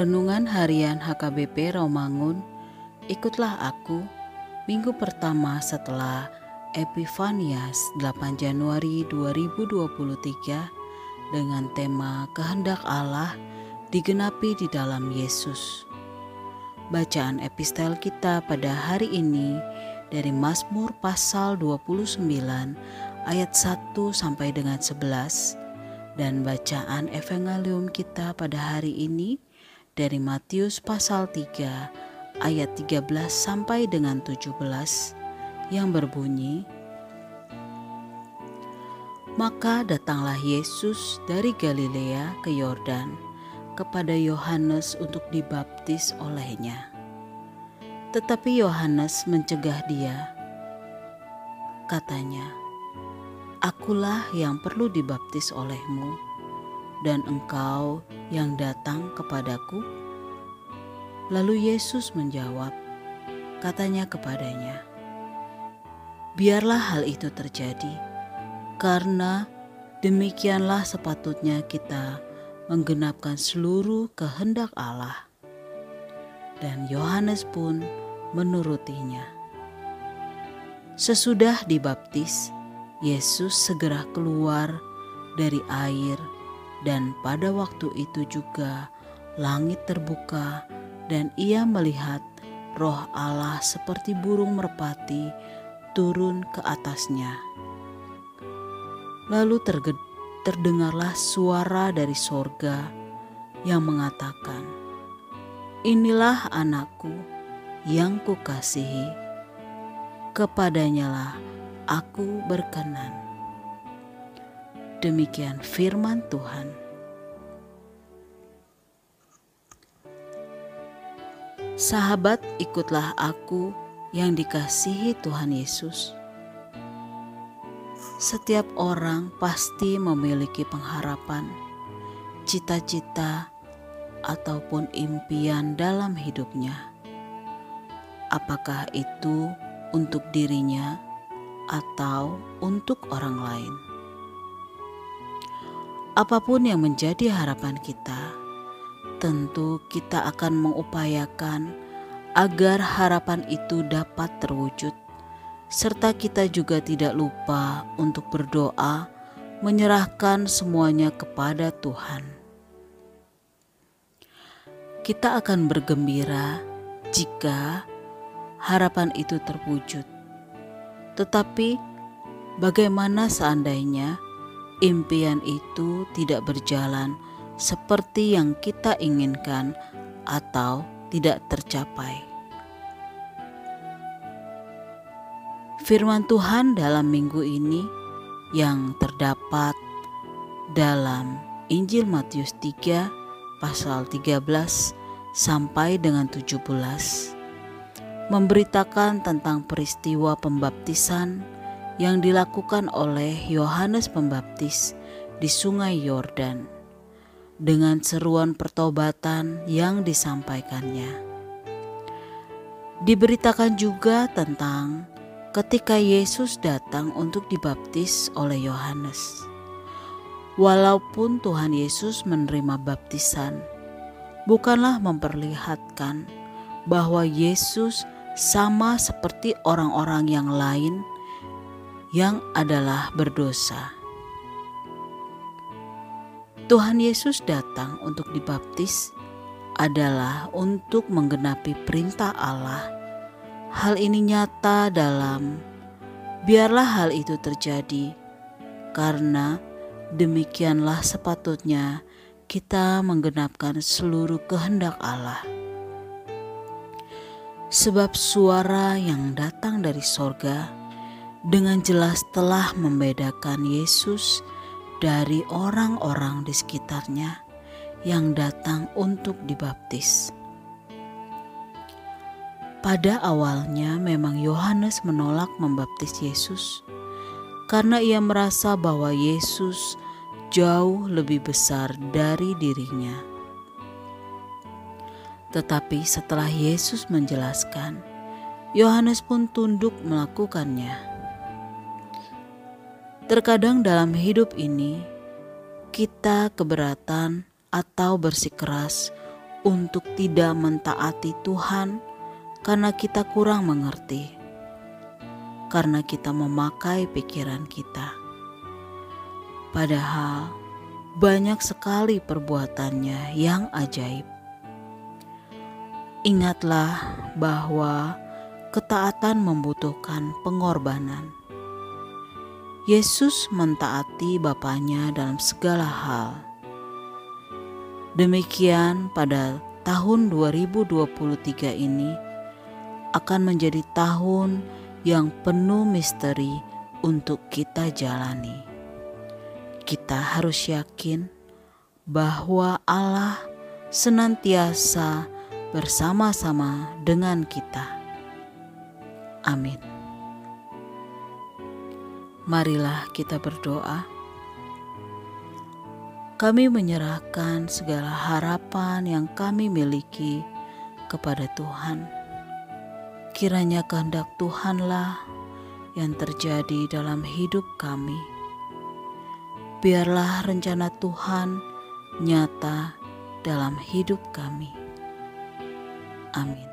Renungan Harian HKBP Romangun, ikutlah aku, minggu pertama setelah Epifanias 8 Januari 2023 dengan tema Kehendak Allah digenapi di dalam Yesus. Bacaan epistel kita pada hari ini dari Mazmur pasal 29 ayat 1 sampai dengan 11 dan bacaan evangelium kita pada hari ini dari Matius pasal 3 ayat 13 sampai dengan 17 yang berbunyi Maka datanglah Yesus dari Galilea ke Yordan kepada Yohanes untuk dibaptis olehnya. Tetapi Yohanes mencegah dia. Katanya, Akulah yang perlu dibaptis olehmu, dan engkau yang datang kepadaku? Lalu Yesus menjawab, katanya kepadanya, Biarlah hal itu terjadi, karena demikianlah sepatutnya kita menggenapkan seluruh kehendak Allah. Dan Yohanes pun menurutinya. Sesudah dibaptis, Yesus segera keluar dari air dan pada waktu itu juga langit terbuka dan ia melihat roh Allah seperti burung merpati turun ke atasnya. Lalu terdengarlah suara dari sorga yang mengatakan, Inilah anakku yang kukasihi, kepadanyalah aku berkenan. Demikian firman Tuhan. Sahabat, ikutlah aku yang dikasihi Tuhan Yesus. Setiap orang pasti memiliki pengharapan, cita-cita, ataupun impian dalam hidupnya. Apakah itu untuk dirinya atau untuk orang lain? Apa pun yang menjadi harapan kita, tentu kita akan mengupayakan agar harapan itu dapat terwujud, serta kita juga tidak lupa untuk berdoa, menyerahkan semuanya kepada Tuhan. Kita akan bergembira jika harapan itu terwujud, tetapi bagaimana seandainya? Impian itu tidak berjalan seperti yang kita inginkan atau tidak tercapai. Firman Tuhan dalam minggu ini yang terdapat dalam Injil Matius 3 pasal 13 sampai dengan 17 memberitakan tentang peristiwa pembaptisan yang dilakukan oleh Yohanes Pembaptis di Sungai Yordan dengan seruan pertobatan yang disampaikannya. Diberitakan juga tentang ketika Yesus datang untuk dibaptis oleh Yohanes. Walaupun Tuhan Yesus menerima baptisan, bukanlah memperlihatkan bahwa Yesus sama seperti orang-orang yang lain yang adalah berdosa. Tuhan Yesus datang untuk dibaptis adalah untuk menggenapi perintah Allah. Hal ini nyata dalam biarlah hal itu terjadi karena demikianlah sepatutnya kita menggenapkan seluruh kehendak Allah. Sebab suara yang datang dari sorga dengan jelas telah membedakan Yesus dari orang-orang di sekitarnya yang datang untuk dibaptis. Pada awalnya memang Yohanes menolak membaptis Yesus karena ia merasa bahwa Yesus jauh lebih besar dari dirinya. Tetapi setelah Yesus menjelaskan, Yohanes pun tunduk melakukannya. Terkadang dalam hidup ini kita keberatan atau bersikeras untuk tidak mentaati Tuhan karena kita kurang mengerti, karena kita memakai pikiran kita. Padahal banyak sekali perbuatannya yang ajaib. Ingatlah bahwa ketaatan membutuhkan pengorbanan. Yesus mentaati Bapaknya dalam segala hal. Demikian pada tahun 2023 ini akan menjadi tahun yang penuh misteri untuk kita jalani. Kita harus yakin bahwa Allah senantiasa bersama-sama dengan kita. Amin. Marilah kita berdoa. Kami menyerahkan segala harapan yang kami miliki kepada Tuhan. Kiranya kehendak Tuhanlah yang terjadi dalam hidup kami. Biarlah rencana Tuhan nyata dalam hidup kami. Amin.